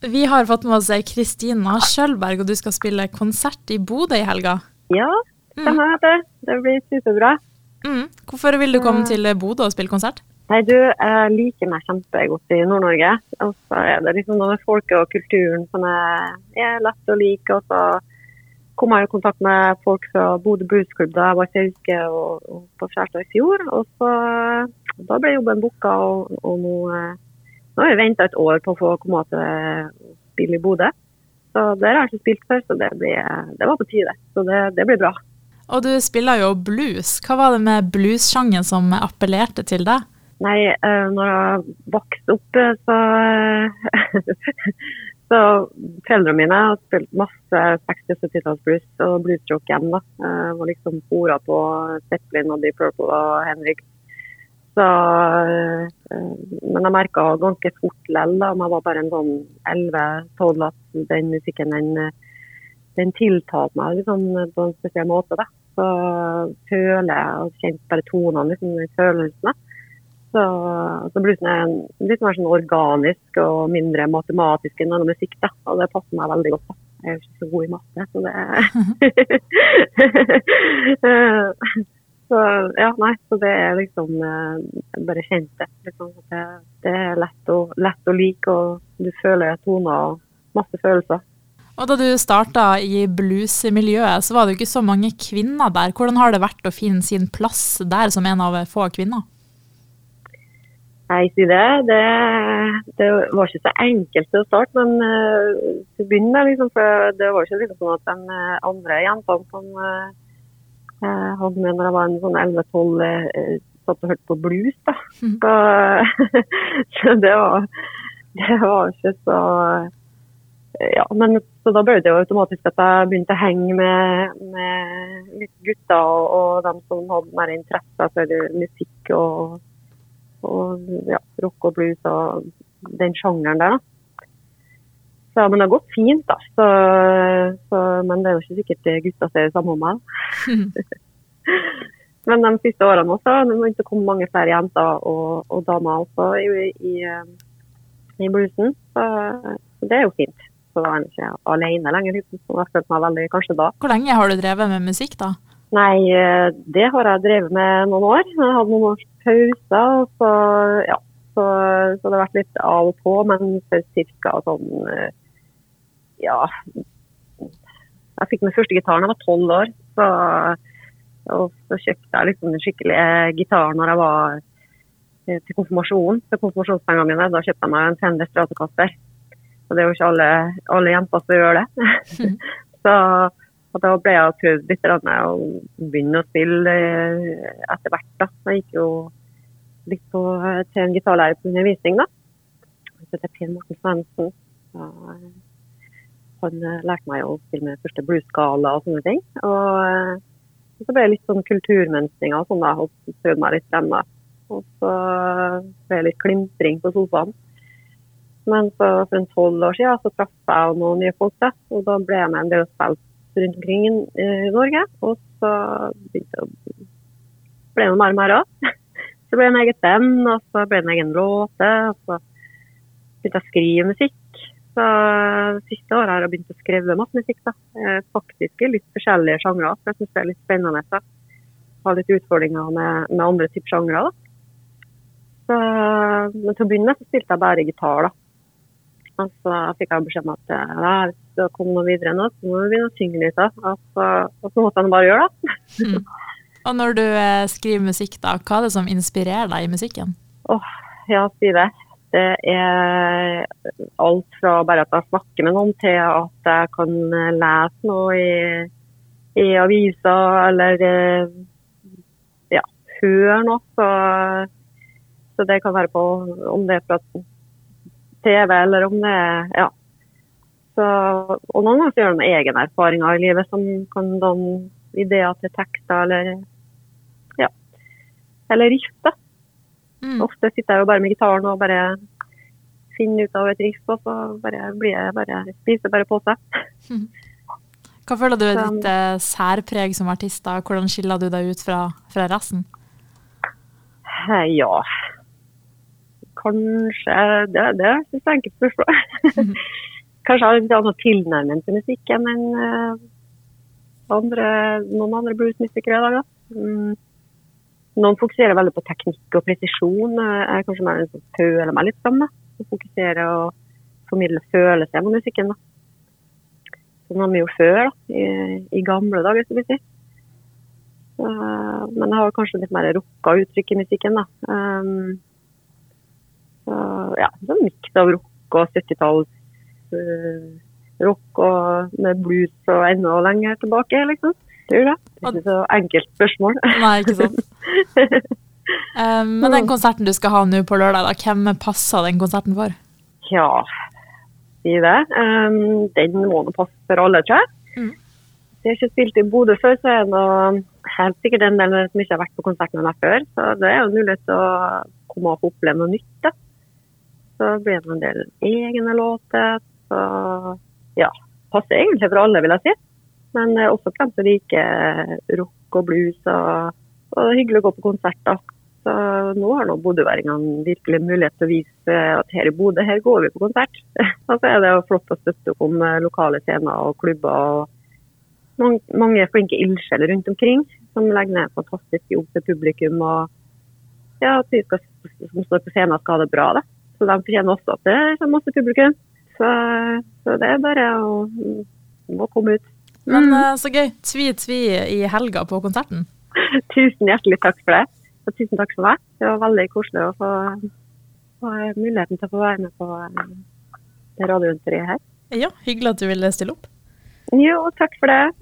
Vi har fått med oss Kristina Skjølberg, og du skal spille konsert i Bodø i helga. Ja, stemmer det. Det blir superbra. Mm. Hvorfor vil du komme til Bodø og spille konsert? Nei, du, jeg liker meg kjempegodt i Nord-Norge. Og så er det liksom noe med folket og kulturen som er, lett å like. Og så kom jeg i kontakt med folk fra Bodø Bluesklubb da jeg var i Sauske og, og på Skjærstad i fjor. Og så da ble jobben booka, og, og nå, eh, nå har jeg venta et år på å få komme til å spille i Bodø. Så der har jeg ikke spilt før, så det, blir, det var på tide. Så det, det blir bra. Og du spiller jo blues. Hva var det med bluessjangen som appellerte til deg? Nei, uh, når jeg vokste opp, eh, så Så foreldrene mine har spilt masse 60- og 70-tallsblues og bluesrock igjen. da. Jeg var liksom fora på Zeppelin og Deep Purple og Henrik. Så, uh, men jeg merka ganske fort lell, da, om jeg var bare en sånn 11-12, at den musikken den, den tiltalte meg liksom, på en spesiell måte. da. Så føler jeg og kjente bare tonene, liksom, følelsene. Så, så bluesen er litt mer sånn organisk og mindre matematisk enn annen musikk. Da. Og det passer meg veldig godt. Da. Jeg er jo ikke så god i matte, så det Så ja, nei. Så det er liksom Jeg bare kjent det. Liksom, det, det er lett å, lett å like, og du føler toner og masse følelser. Og da du starta i bluesmiljøet, så var det jo ikke så mange kvinner der. Hvordan har det vært å finne sin plass der som en av få kvinner? Nei, si det. det. det. var ikke så enkelt til å starte, men uh, til å begynne med, liksom, for det var ikke liksom sånn at de uh, andre jentene som uh, hadde med når jeg var en sånn 11-12, uh, satt og hørte på blues, da. Mm. Så, så, det var det var ikke så ja, men så da ble det jo automatisk at jeg begynte å henge med, med litt gutter og, og dem som hadde mer interesse for musikk og og ja, rock og blues og den sjangeren der. da. Så, men det har gått fint, da. Så, så, men det er jo ikke sikkert gutta ser det samme om meg. men de siste årene også, det begynte å komme mange flere jenter og, og damer også i, i, i bluesen. Så, det er jo fint. Så da er jeg ikke alene lenger. Liksom. Jeg følte meg veldig kanskje da. Hvor lenge har du drevet med musikk, da? Nei, det har jeg drevet med noen år. Jeg hadde noen års pauser. Så, ja, så, så, det har vært litt av og på, men for ca. sånn eh, Ja. Jeg fikk min første gitar da jeg var tolv år. Så, og så kjøpte jeg liksom den skikkelige gitaren når jeg var eh, til konfirmasjonen. Til konfirmasjonspengene mine. Da kjøpte jeg meg en Fender Stratocaster. Og det er jo ikke alle, alle jenter som gjør det. Mm. så da ble jeg prøvd litt å begynne å spille eh, etter hvert. da. Jeg gikk jo litt på, eh, til en gitarlærer på undervisning, da. Han heter Per Morten Svendsen. Han eh, lærte meg å spille med første bluesskala og sånne ting. Og, så ble det litt sånn kulturmønstring og sånn, da. Og prøvde meg litt frem, da. Og så ble det litt klimpring på sofaen. Men så, for en tolv år siden så traff jeg noen nye folk, da. Og da ble jeg med en del og spilte rundt omkring i Norge. Og så begynte det ble det mer og mer av. Så ble det en eget band, og så ble det en egen låte. Og så begynte jeg å skrive musikk. Så det siste året har jeg begynt å skrive matmusikk. da. Faktisk i litt forskjellige sjangre. Jeg syns det er litt spennende. Da. har litt utfordringer med, med andre typer sjangre. Så, men til å begynne med så spilte jeg bare gitar. da. Og så fikk jeg beskjed om at ja, hvis det kom noe videre nå, så må vi begynne å synge litt. Da. Og så måtte jeg bare gjøre det. Mm. Og når du eh, skriver musikk, da, hva er det som inspirerer deg i musikken? Åh, oh, ja, si det. Det er alt fra bare at jeg snakker med noen, til at jeg kan lese noe i, i aviser, eller eh, ja, høre noe. Så, så, det kan være på om det er fra TV, eller om det er ja. Så, og noen ganger gjør man egne erfaringer i livet som kan danne ideer til tekster eller ja, eller riff. Mm. Ofte sitter jeg jo bare med gitaren og bare finner ut av et riff, og så bare blir jeg bare, spiser bare på seg. Mm. Hva føler du er ditt eh, særpreg som artist? da? Hvordan skiller du deg ut fra, fra resten? Ja, Kanskje Det, det er jeg enkelt spørsmål. kanskje har en annen tilnærming til musikken enn eh, andre, noen andre bluesmusikere i dag. da. Mm. Noen fokuserer veldig på teknikk og presisjon. Jeg er kanskje mer en som føler meg litt fram. fokuserer og formidler følelser med musikken. da. Som de gjorde før, da, i, i gamle dager, skal vi si. Så, men jeg har kanskje litt mer rocka uttrykk i musikken. da. Um, uh, ja, det er en miks av rock og 70-talls uh, rock og med blues og enda lenger tilbake, liksom. Det er ikke så enkelt spørsmål. Nei, ikke sant. Um, men den konserten du skal ha nå på lørdag, da, hvem passer den konserten for? Ja, si det. Um, den må nå passe for alle, tror jeg. Mm. Jeg har ikke spilt i Bodø før, så er det helt sikkert en del som ikke har vært på konsert med meg før. Så det er jo mulighet til å komme opp og oppleve noe nytt. da. Så blir det en del egne låter. Så ja, passer egentlig for alle, vil jeg si. Men eh, også for dem som liker rock og blues, og, og hyggelig å gå på konserter. Så nå har nå bodøværingene virkelig mulighet til å vise at her i Bodø, her går vi på konsert. og så er det flott å støtte opp om eh, lokale scener og klubber. og mange, flinke ildsjeler rundt omkring som legger ned fantastisk jobb til publikum. og ja, at de som står på scenen skal ha det bra. Da. Så de fortjener også at det kommer masse publikum. Så, så det er bare å må komme ut. Men Mm. eh, så gøy. Tvi-tvi i helga på konserten. Tusen hjertelig takk for det. Og tusen takk for meg. Det var veldig koselig å få, få muligheten til å få være med på eh, det radiointervjuet her. Ja, hyggelig at du ville stille opp. Jo, takk for det.